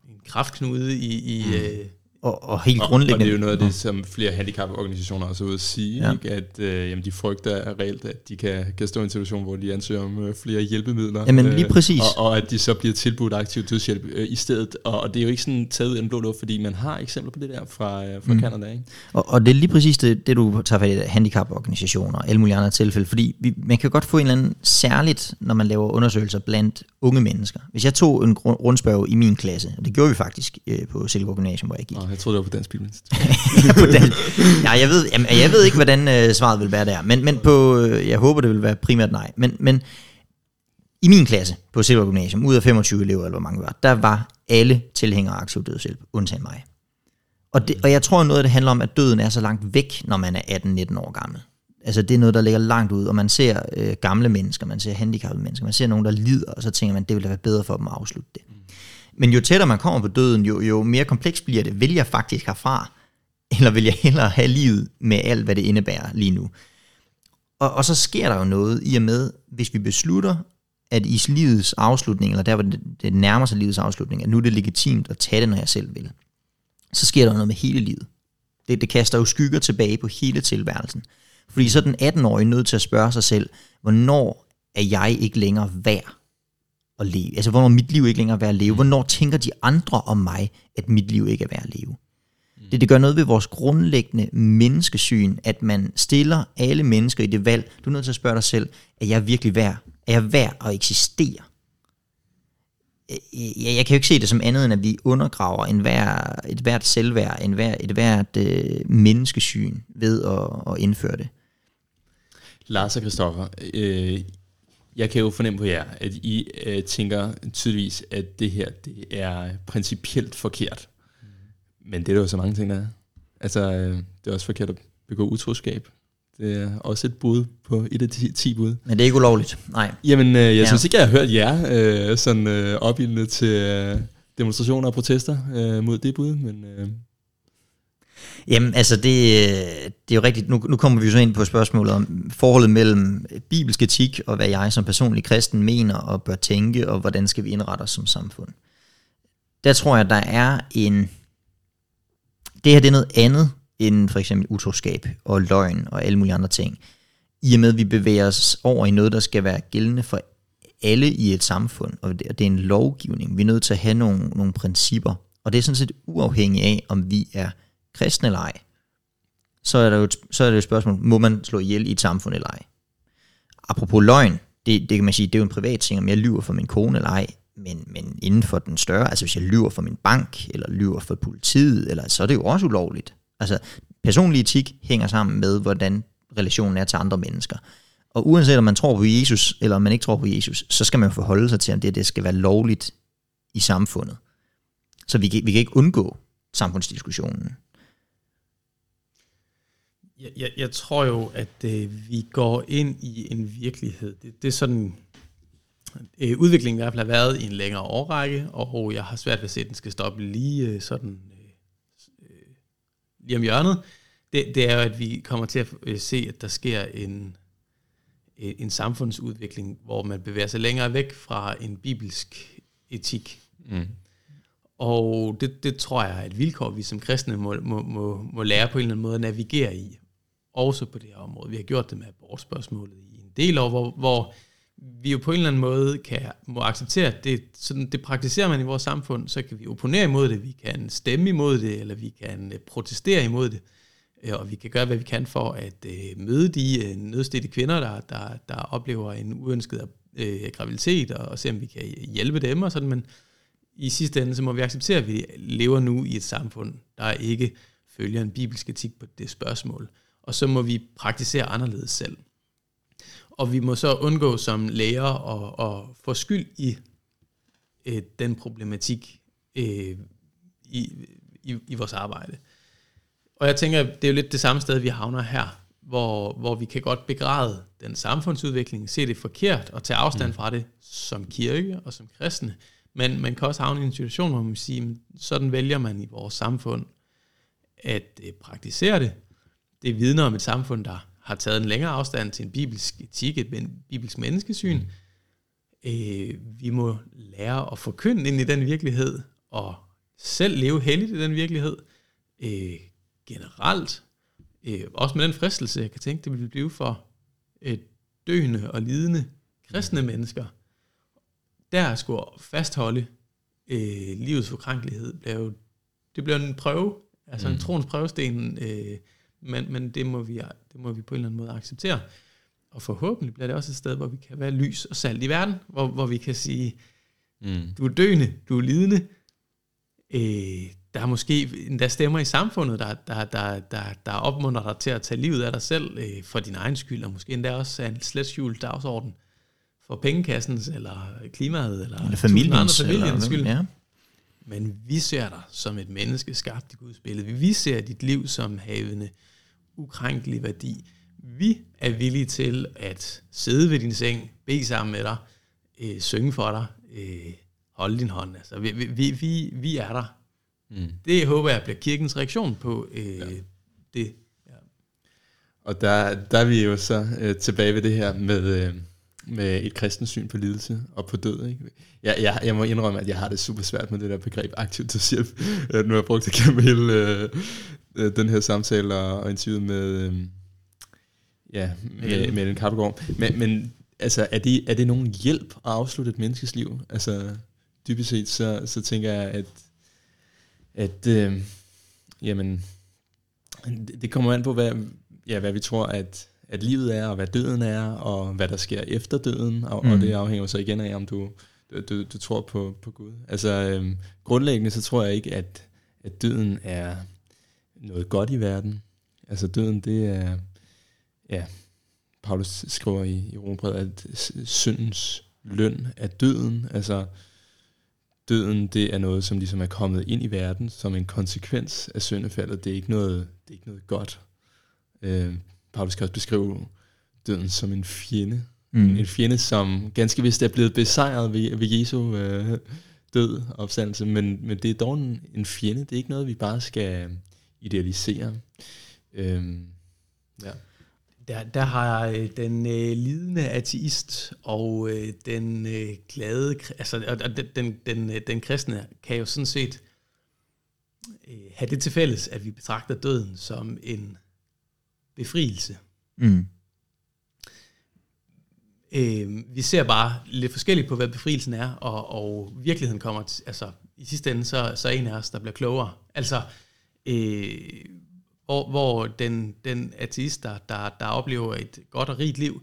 en kraftknude i, i, mm. øh, og, og helt grundlæggende. Og det er jo noget af det, som flere handicaporganisationer også er ude at sige, ja. ikke? at øh, jamen, de frygter reelt, at de kan, kan stå i en situation, hvor de ansøger om øh, flere hjælpemidler. Jamen lige øh, præcis. Og, og at de så bliver tilbudt aktiv dødshjælp øh, i stedet. Og, og det er jo ikke sådan taget ud af en blå luft, fordi man har eksempler på det der fra, øh, fra mm. Canada. Ikke? Og, og det er lige præcis det, det du tager fat i, handicaporganisationer og alle mulige andre tilfælde, fordi vi, man kan godt få en eller anden særligt, når man laver undersøgelser blandt unge mennesker. Hvis jeg tog en rundspørg i min klasse, og det gjorde vi faktisk øh, på Silkeborg Gymnasium, hvor jeg gik, jeg troede, det var på Dansk Bilmest. <laughs> på dansk. Ja, jeg ved, jamen, jeg ved ikke, hvordan øh, svaret vil være der, men, men på, øh, jeg håber, det vil være primært nej. Men, men i min klasse på Silver Gymnasium, ud af 25 elever, eller hvor mange var, der var alle tilhængere af aktiv dødshjælp, undtagen mig. Og, det, og jeg tror noget af det handler om, at døden er så langt væk, når man er 18-19 år gammel. Altså det er noget, der ligger langt ud, og man ser øh, gamle mennesker, man ser handicappede mennesker, man ser nogen, der lider, og så tænker man, det ville være bedre for dem at afslutte det. Mm. Men jo tættere man kommer på døden, jo, jo mere kompleks bliver det. Vil jeg faktisk herfra? Eller vil jeg hellere have livet med alt, hvad det indebærer lige nu? Og, og så sker der jo noget i og med, hvis vi beslutter, at i livets afslutning, eller der hvor det, det nærmer sig livets afslutning, at nu er det legitimt at tage det, når jeg selv vil, så sker der noget med hele livet. Det, det kaster jo skygger tilbage på hele tilværelsen. Fordi så er den 18-årige nødt til at spørge sig selv, hvornår er jeg ikke længere værd at leve? Altså, hvornår mit liv ikke længere er værd at leve? Mm. Hvornår tænker de andre om mig, at mit liv ikke er værd at leve? Mm. Det, det gør noget ved vores grundlæggende menneskesyn, at man stiller alle mennesker i det valg. Du er nødt til at spørge dig selv, er jeg virkelig værd? Er jeg værd at eksistere? Jeg, jeg kan jo ikke se det som andet, end at vi undergraver en hver, et hvert selvværd, en hver, et hvert øh, menneskesyn ved at, at indføre det. Lars og Christoffer, øh, jeg kan jo fornemme på jer, at I øh, tænker tydeligvis, at det her det er principielt forkert. Mm. Men det er der jo så mange ting, der er. Altså, øh, det er også forkert at begå utroskab. Det er også et bud på et af de 10 bud. Men det er ikke ulovligt, nej. Jamen, øh, jeg ja. synes ikke, jeg har hørt jer øh, sådan øh, opildende til øh, demonstrationer og protester øh, mod det bud, men... Øh, Jamen, altså, det, det er jo rigtigt. Nu, nu kommer vi så ind på spørgsmålet om forholdet mellem bibelsk etik og hvad jeg som personlig kristen mener og bør tænke, og hvordan skal vi indrette os som samfund. Der tror jeg, der er en... Det her det er noget andet end for eksempel utroskab og løgn og alle mulige andre ting. I og med, at vi bevæger os over i noget, der skal være gældende for alle i et samfund, og det, er en lovgivning. Vi er nødt til at have nogle, nogle principper, og det er sådan set uafhængigt af, om vi er kristne eller ej, så er, der jo et, så er det et spørgsmål, må man slå ihjel i et samfund eller ej? Apropos løgn, det, det kan man sige, det er jo en privat ting, om jeg lyver for min kone eller ej, men, men inden for den større, altså hvis jeg lyver for min bank, eller lyver for politiet, eller, så er det jo også ulovligt. Altså, personlig etik hænger sammen med, hvordan relationen er til andre mennesker. Og uanset om man tror på Jesus, eller om man ikke tror på Jesus, så skal man forholde sig til, om det, det skal være lovligt i samfundet. Så vi kan, vi kan ikke undgå samfundsdiskussionen. Jeg, jeg, jeg tror jo, at øh, vi går ind i en virkelighed. Det, det er sådan, øh, udviklingen i hvert fald har været i en længere årrække, og jeg har svært ved at se, at den skal stoppe lige øh, sådan øh, øh lige om hjørnet. Det, det er jo, at vi kommer til at øh, se, at der sker en, øh, en samfundsudvikling, hvor man bevæger sig længere væk fra en bibelsk etik. Mm. Og det, det tror jeg er et vilkår, vi som kristne må, må, må, må lære på en eller anden måde at navigere i. Også på det her område. Vi har gjort det med abortspørgsmålet i en del år, hvor, hvor vi jo på en eller anden måde kan, må acceptere, at det, sådan, det praktiserer man i vores samfund, så kan vi opponere imod det, vi kan stemme imod det, eller vi kan øh, protestere imod det, øh, og vi kan gøre, hvad vi kan for at øh, møde de øh, nødstedte kvinder, der, der, der oplever en uønsket øh, graviditet, og, og se, om vi kan hjælpe dem og sådan, men i sidste ende, så må vi acceptere, at vi lever nu i et samfund, der ikke følger en bibelsk etik på det spørgsmål. Og så må vi praktisere anderledes selv. Og vi må så undgå som læger at, at få skyld i øh, den problematik øh, i, i, i vores arbejde. Og jeg tænker, det er jo lidt det samme sted, vi havner her, hvor, hvor vi kan godt begræde den samfundsudvikling, se det forkert og tage afstand mm. fra det som kirke og som kristne. Men man kan også havne i en situation, hvor man siger, sådan vælger man i vores samfund at øh, praktisere det. Det vidner om et samfund, der har taget en længere afstand til en bibelsk etik, et bibelsk menneskesyn. Mm. Øh, vi må lære at forkynde ind i den virkelighed, og selv leve heldigt i den virkelighed. Øh, generelt, øh, også med den fristelse, jeg kan tænke, det vil blive for et døende og lidende kristne mm. mennesker, der skulle fastholde øh, livets forkrænkelighed, blev, det blev en prøve, altså mm. en troens prøvesten, øh, men, men det, må vi, det må vi på en eller anden måde acceptere. Og forhåbentlig bliver det også et sted, hvor vi kan være lys og salt i verden, hvor, hvor vi kan sige, mm. du er døende, du er lidende. Øh, der er måske endda stemmer i samfundet, der, der, der, der, der opmuntrer dig til at tage livet af dig selv øh, for din egen skyld, og måske endda også en slet skjult dagsorden for pengekassens, eller klimaet, eller, eller familiens, andre familiens skyld. Ja. Men vi ser dig som et menneske skabt i Guds billede. Vi ser dit liv som havende ukrænkelig værdi. Vi er villige til at sidde ved din seng, bede sammen med dig, øh, synge for dig, øh, holde din hånd. Altså, vi, vi, vi, vi er der. Mm. Det håber jeg bliver kirkens reaktion på øh, ja. det. Ja. Og der, der er vi jo så øh, tilbage ved det her med... Øh, med et kristent syn på lidelse og på død. Ikke? Jeg, jeg, jeg må indrømme, at jeg har det super svært med det der begreb aktiv dødshjælp. <laughs> Øh, nu har jeg brugt det gennem hele øh, øh, den her samtale og, og interviewet med, øh, ja, med, med den Kappegård. Men, men altså, er det, er det nogen hjælp at afslutte et menneskes liv? Altså, dybest set, så, så tænker jeg, at, at øh, jamen, det, det kommer an på, hvad, ja, hvad vi tror, at at livet er, og hvad døden er, og hvad der sker efter døden, og, mm. og det afhænger så igen af, om du, du, du, du tror på, på Gud. Altså øhm, grundlæggende så tror jeg ikke, at, at døden er noget godt i verden. Altså døden, det er, ja, Paulus skriver i, i Rombrevet, at syndens løn er døden. Altså døden, det er noget, som ligesom er kommet ind i verden som en konsekvens af syndefaldet. Det er ikke noget, det er ikke noget godt. Øh, Paulus kan også beskrive døden som en fjende. Mm. En fjende, som ganske vist er blevet besejret ved, ved Jesu øh, død og opstandelse, men, men det er dog en, en fjende. Det er ikke noget, vi bare skal idealisere. Øhm, ja. Der, der har øh, den øh, lidende ateist og øh, den øh, glade, altså og den, den, den, øh, den kristne kan jo sådan set øh, have det til fælles, at vi betragter døden som en befrielse. Mm. Øh, vi ser bare lidt forskelligt på, hvad befrielsen er, og, og virkeligheden kommer, til, altså i sidste ende, så, så er en af os, der bliver klogere. Altså, øh, hvor, hvor den, den ateist, der, der, der oplever et godt og rigt liv,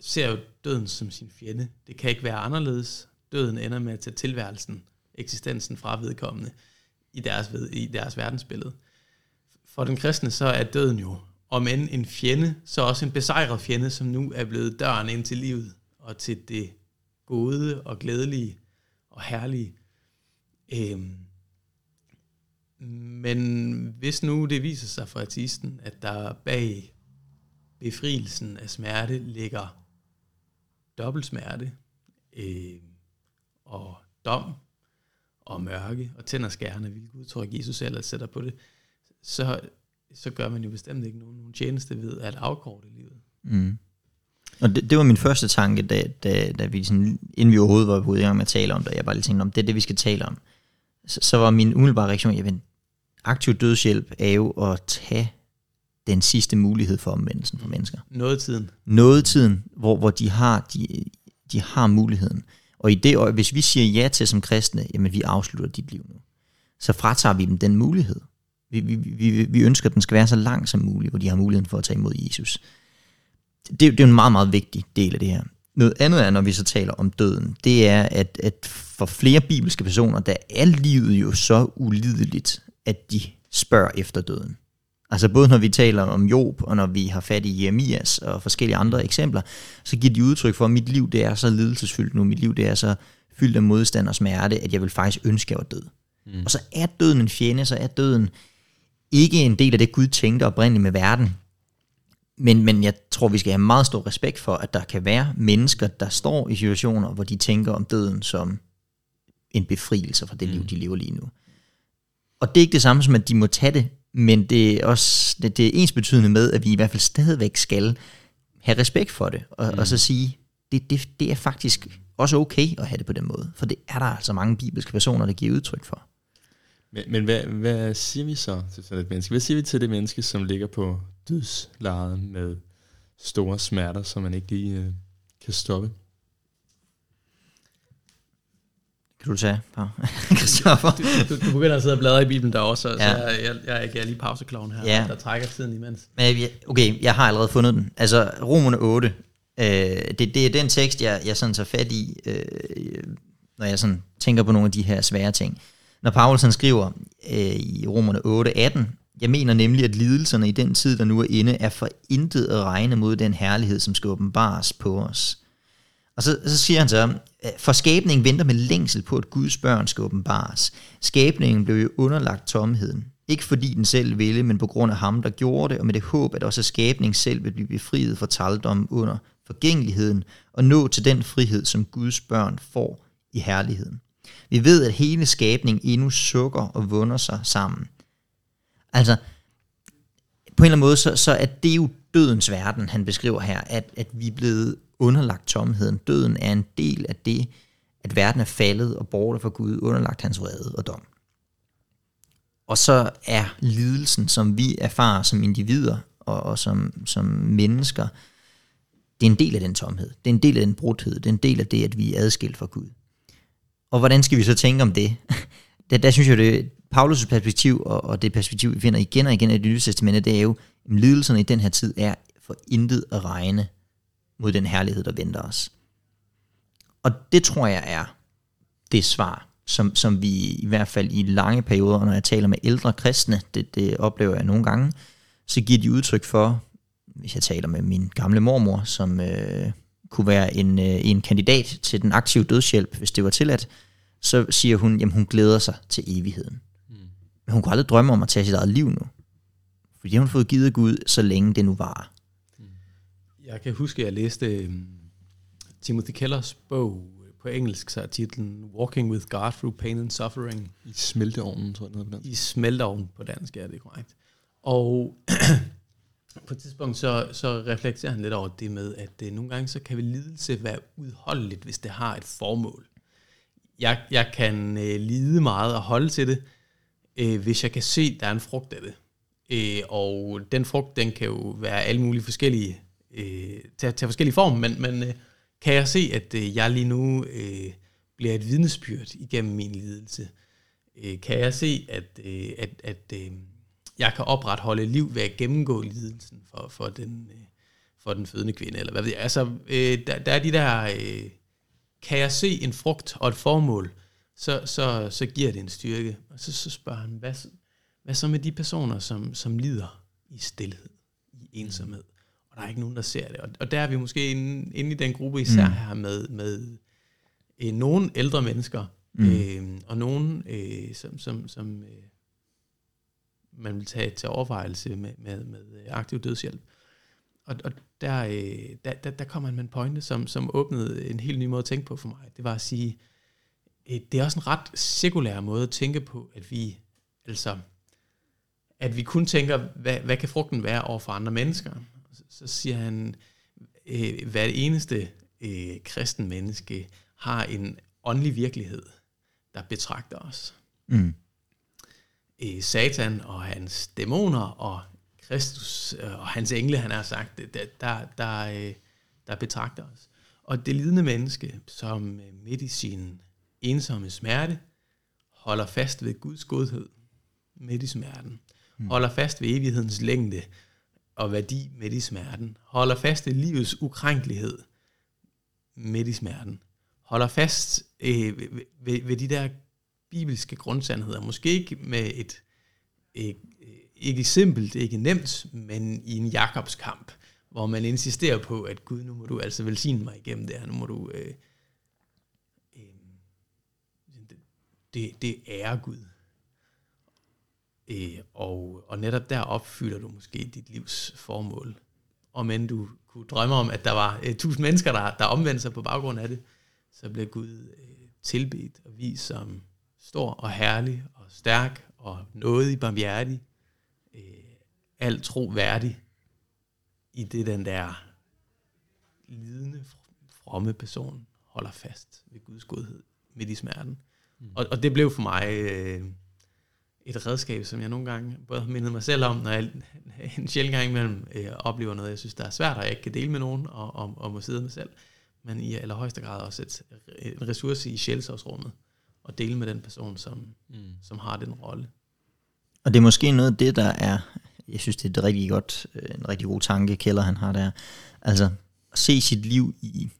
ser jo døden som sin fjende. Det kan ikke være anderledes. Døden ender med at tage tilværelsen, eksistensen fra vedkommende i deres, i deres verdensbillede. For den kristne, så er døden jo om end en fjende, så også en besejret fjende, som nu er blevet døren ind til livet og til det gode og glædelige og herlige. Øhm, men hvis nu det viser sig for artisten, at der bag befrielsen af smerte ligger dobbelt smerte, øh, og dom, og mørke, og tænder skærne, hvilket udtryk Jesus ellers sætter på det, så, så gør man jo bestemt ikke nogen, nogen tjeneste ved at afkorte livet. Mm. Og det, det var min første tanke, da, da, da vi sådan, inden vi overhovedet var på i gang med at tale om det, jeg bare lige tænkte om, det er det, vi skal tale om. Så, så var min umiddelbare reaktion, jeg ved, aktiv dødshjælp er jo at tage den sidste mulighed for omvendelsen for mennesker. Noget tiden. Noget tiden, hvor, hvor de, har, de, de har muligheden. Og i det, og hvis vi siger ja til som kristne, jamen vi afslutter dit liv nu, så fratager vi dem den mulighed. Vi, vi, vi, vi ønsker, at den skal være så lang som muligt, hvor de har muligheden for at tage imod Jesus. Det, det er jo en meget, meget vigtig del af det her. Noget andet er, når vi så taler om døden, det er, at, at for flere bibelske personer, der er livet jo så ulideligt, at de spørger efter døden. Altså både når vi taler om Job, og når vi har fat i Jeremias og forskellige andre eksempler, så giver de udtryk for, at mit liv det er så lidelsesfyldt nu, mit liv det er så fyldt af modstand og smerte, at jeg vil faktisk ønske, at jeg var død. Mm. Og så er døden en fjende, så er døden ikke en del af det, Gud tænkte oprindeligt med verden. Men, men jeg tror, vi skal have meget stor respekt for, at der kan være mennesker, der står i situationer, hvor de tænker om døden som en befrielse fra det liv, mm. de lever lige nu. Og det er ikke det samme som, at de må tage det, men det er også det, det er ens betydende med, at vi i hvert fald stadigvæk skal have respekt for det, og, mm. og så sige, det, det, det er faktisk også okay at have det på den måde, for det er der altså mange bibelske personer, der giver udtryk for. Men, men hvad, hvad siger vi så til sådan et menneske? Hvad siger vi til det menneske, som ligger på dødslejet med store smerter, som man ikke lige øh, kan stoppe? Kan du tage, <laughs> Christoffer? Du, du, du begynder at sidde og bladre i Bibelen der også, så ja. jeg, jeg, jeg, jeg er lige pausekloven her, ja. der trækker tiden imens. Men, okay, jeg har allerede fundet den. Altså, Romerne 8, øh, det, det er den tekst, jeg, jeg sådan tager fat i, øh, når jeg sådan tænker på nogle af de her svære ting. Når Paulus skriver øh, i Romerne 8, 18, jeg mener nemlig, at lidelserne i den tid, der nu er inde, er for intet at regne mod den herlighed, som skal åbenbares på os. Og så, så siger han så, øh, for skabningen venter med længsel på, at Guds børn skal åbenbares. Skabningen blev jo underlagt tomheden. Ikke fordi den selv ville, men på grund af ham, der gjorde det, og med det håb, at også skabningen selv vil blive befriet fra taldom under forgængeligheden, og nå til den frihed, som Guds børn får i herligheden. Vi ved, at hele skabningen endnu sukker og vunder sig sammen. Altså, på en eller anden måde, så, så er det jo dødens verden, han beskriver her, at, at vi er blevet underlagt tomheden. Døden er en del af det, at verden er faldet og borte fra Gud, underlagt hans vrede og dom. Og så er lidelsen, som vi erfarer som individer og, og som, som mennesker, det er en del af den tomhed. Det er en del af den brudhed. Det er en del af det, at vi er adskilt fra Gud. Og hvordan skal vi så tænke om det? <laughs> der, der synes jeg, det Paulus' perspektiv, og, og det perspektiv, vi finder igen og igen i det nye testamente, det er jo, at lidelserne i den her tid er for intet at regne mod den herlighed, der venter os. Og det tror jeg er det svar, som, som vi i hvert fald i lange perioder, når jeg taler med ældre kristne, det, det oplever jeg nogle gange, så giver de udtryk for, hvis jeg taler med min gamle mormor, som øh, kunne være en, øh, en kandidat til den aktive dødshjælp, hvis det var tilladt, så siger hun, at hun glæder sig til evigheden. Mm. Men hun kunne aldrig drømme om at tage sit eget liv nu. Fordi hun har fået givet Gud, så længe det nu var. Jeg kan huske, at jeg læste um, Timothy Kellers bog på engelsk, så er titlen Walking with God Through Pain and Suffering. I smelteovnen, tror jeg, det på dansk. I smelteovnen på dansk, ja, det er korrekt. Og <clears throat> på et tidspunkt så, så reflekterer han lidt over det med, at det, nogle gange så kan vi lidelse være udholdeligt, hvis det har et formål. Jeg, jeg kan øh, lide meget og holde til det, øh, hvis jeg kan se, der er en frugt af det. Øh, og den frugt, den kan jo være alle mulige forskellige, øh, tage, tage forskellige former, men, men øh, kan jeg se, at øh, jeg lige nu øh, bliver et vidnesbyrd igennem min lidelse? Øh, kan jeg se, at, øh, at, at øh, jeg kan opretholde liv ved at gennemgå lidelsen for, for, den, øh, for den fødende kvinde, eller hvad ved jeg. Altså, øh, der, der er de der, øh, kan jeg se en frugt og et formål, så, så, så giver det en styrke. Og så, så spørger han, hvad, hvad så med de personer, som, som lider i stillhed, i ensomhed, og der er ikke nogen, der ser det. Og, og der er vi måske inde, inde i den gruppe især mm. her med, med øh, nogle ældre mennesker, mm. øh, og nogle, øh, som, som, som øh, man vil tage til overvejelse med, med, med aktiv dødshjælp. og, og der, øh, der, der, der kom han med en pointe, som, som åbnede en helt ny måde at tænke på for mig. Det var at sige, øh, det er også en ret sekulær måde at tænke på, at vi, altså, at vi kun tænker, hvad, hvad kan frugten være over for andre mennesker? Så, siger han, øh, hver eneste øh, kristen menneske har en åndelig virkelighed, der betragter os. Mm. Øh, Satan og hans dæmoner og Kristus øh, og hans engle, han har sagt, der, der, der, øh, der betragter os. Og det lidende menneske, som øh, midt i sin ensomme smerte, holder fast ved Guds godhed midt i smerten, mm. holder fast ved evighedens længde og værdi midt i smerten, holder fast i livets ukrænkelighed midt i smerten, holder fast øh, ved, ved, ved de der bibelske grundsandheder, måske ikke med et, øh, ikke simpelt, ikke nemt, men i en Jakobs kamp, hvor man insisterer på, at Gud, nu må du altså velsigne mig igennem det her, nu må du, øh, øh, det, det er Gud. Øh, og, og netop der opfylder du måske dit livs formål. Og men du kunne drømme om, at der var øh, tusind mennesker, der, der omvendte sig på baggrund af det, så blev Gud øh, tilbedt og vist som stor og herlig og stærk og i barmhjertig alt tro værdig i det, den der lidende, fromme person holder fast ved Guds godhed midt i smerten. Mm. Og, og det blev for mig øh, et redskab, som jeg nogle gange både har mindet mig selv om, når jeg <laughs> en sjældent gang imellem øh, oplever noget, jeg synes, der er svært, og jeg ikke kan dele med nogen, og, og, og må sidde med selv. Men i allerhøjeste grad også et, en ressource i sjælsårsrummet, og dele med den person, som, mm. som har den rolle. Og det er måske noget af det, der er jeg synes, det er et rigtig godt, øh, en rigtig god tanke, Keller han har der. Altså, at se sit liv i,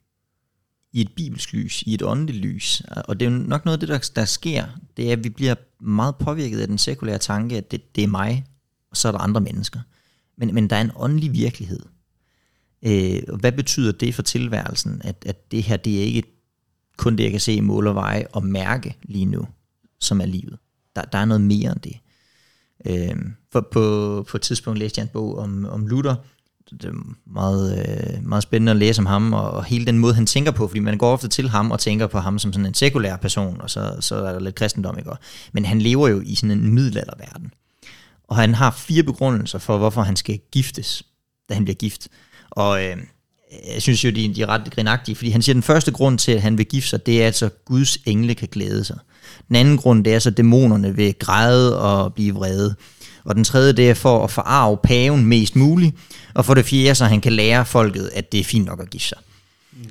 i et bibelsk lys, i et åndeligt lys. Og det er jo nok noget af det, der, der sker, det er, at vi bliver meget påvirket af den sekulære tanke, at det, det er mig, og så er der andre mennesker. Men, men der er en åndelig virkelighed. Øh, og hvad betyder det for tilværelsen, at, at det her, det er ikke kun det, jeg kan se i mål og veje og mærke lige nu, som er livet. Der, der er noget mere end det. Øh, for på, på et tidspunkt læste jeg en bog om, om Luther. Det er meget, øh, meget spændende at læse om ham, og, og hele den måde, han tænker på, fordi man går ofte til ham og tænker på ham som sådan en sekulær person, og så, så er der lidt kristendom, ikke? Men han lever jo i sådan en middelalderverden. Og han har fire begrundelser for, hvorfor han skal giftes, da han bliver gift. Og øh, jeg synes jo, de, de er ret grinagtige, fordi han siger, at den første grund til, at han vil gifte sig, det er, at så Guds engle kan glæde sig. Den anden grund, det er så, at dæmonerne vil græde og blive vrede. Og den tredje, det er for at forarve paven mest muligt. Og for det fjerde, så han kan lære folket, at det er fint nok at gifte sig. Mm.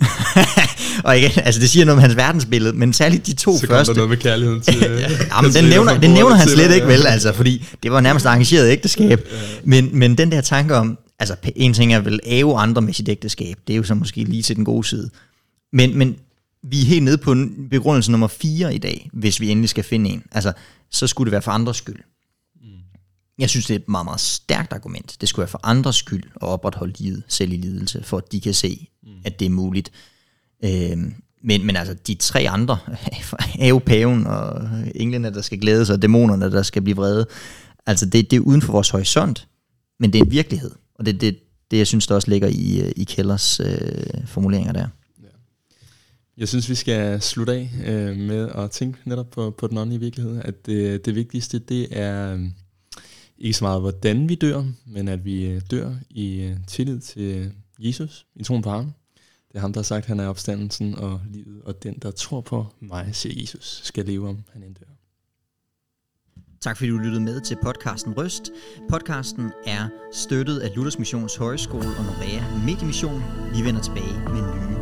<laughs> og igen, altså det siger noget om hans verdensbillede, men særligt de to så første. Så noget med kærligheden til... <laughs> ja, ja <laughs> men den nævner, den nævner han slet ikke vel, altså, fordi det var nærmest arrangeret ægteskab. Men, men den der tanke om, altså en ting er vel æve andre med sit ægteskab, det er jo så måske lige til den gode side. Men, men vi er helt nede på begrundelse nummer 4 i dag, hvis vi endelig skal finde en. Altså, så skulle det være for andres skyld. Jeg synes, det er et meget, meget stærkt argument. Det skulle være for andres skyld at opretholde livet, selv i lidelse, for at de kan se, mm. at det er muligt. Øhm, men, men altså, de tre andre, er jo paven og englene, der skal glæde sig, og dæmonerne, der skal blive vrede, altså det, det er uden for vores horisont, men det er en virkelighed. Og det er det, det, jeg synes, der også ligger i, i Kellers øh, formuleringer der. Jeg synes, vi skal slutte af øh, med at tænke netop på, på den åndelige virkelighed. At det, det vigtigste, det er øh, ikke så meget, hvordan vi dør, men at vi øh, dør i øh, tillid til øh, Jesus, i troen på ham. Det er ham, der har sagt, at han er opstandelsen og livet, og den, der tror på mig, siger Jesus, skal leve om han end dør. Tak fordi du lyttede med til podcasten Røst. Podcasten er støttet af Luthers Missions Højskole og Norea Mediemission. Vi vender tilbage med nye.